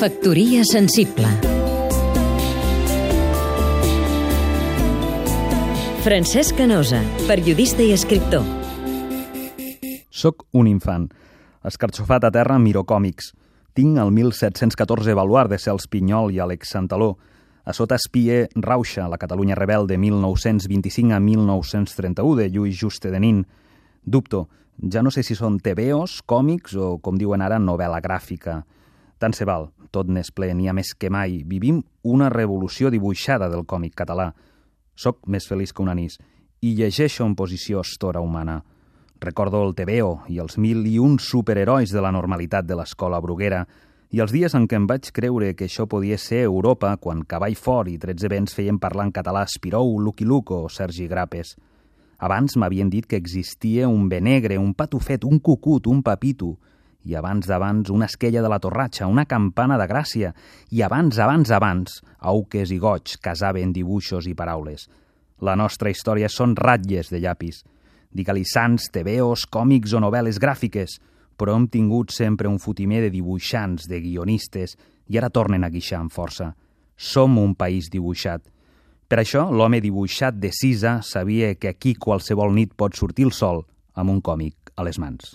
Factoria sensible Francesc Canosa, periodista i escriptor Soc un infant. Escarxofat a terra miro còmics. Tinc el 1714 Baluar de Cels Pinyol i Alex Santaló. A sota espie Rauxa, la Catalunya rebel de 1925 a 1931 de Lluís Juste de Nin. Dubto, ja no sé si són tebeos, còmics o, com diuen ara, novel·la gràfica. Tant se val, tot n'és ple, n'hi ha més que mai. Vivim una revolució dibuixada del còmic català. Soc més feliç que un anís i llegeixo en posició estora humana. Recordo el TVO i els mil i un superherois de la normalitat de l'escola bruguera i els dies en què em vaig creure que això podia ser Europa quan Cavall Fort i 13 vents feien parlar en català Espirou, Lucky Luke o Sergi Grapes. Abans m'havien dit que existia un benegre, un patufet, un cucut, un papito, i abans d'abans una esquella de la torratxa, una campana de gràcia, i abans, abans, abans, auques i goig casaven dibuixos i paraules. La nostra història són ratlles de llapis. Digue-li sants, tebeos, còmics o novel·les gràfiques, però hem tingut sempre un fotimer de dibuixants, de guionistes, i ara tornen a guixar amb força. Som un país dibuixat. Per això, l'home dibuixat de Sisa sabia que aquí qualsevol nit pot sortir el sol amb un còmic a les mans.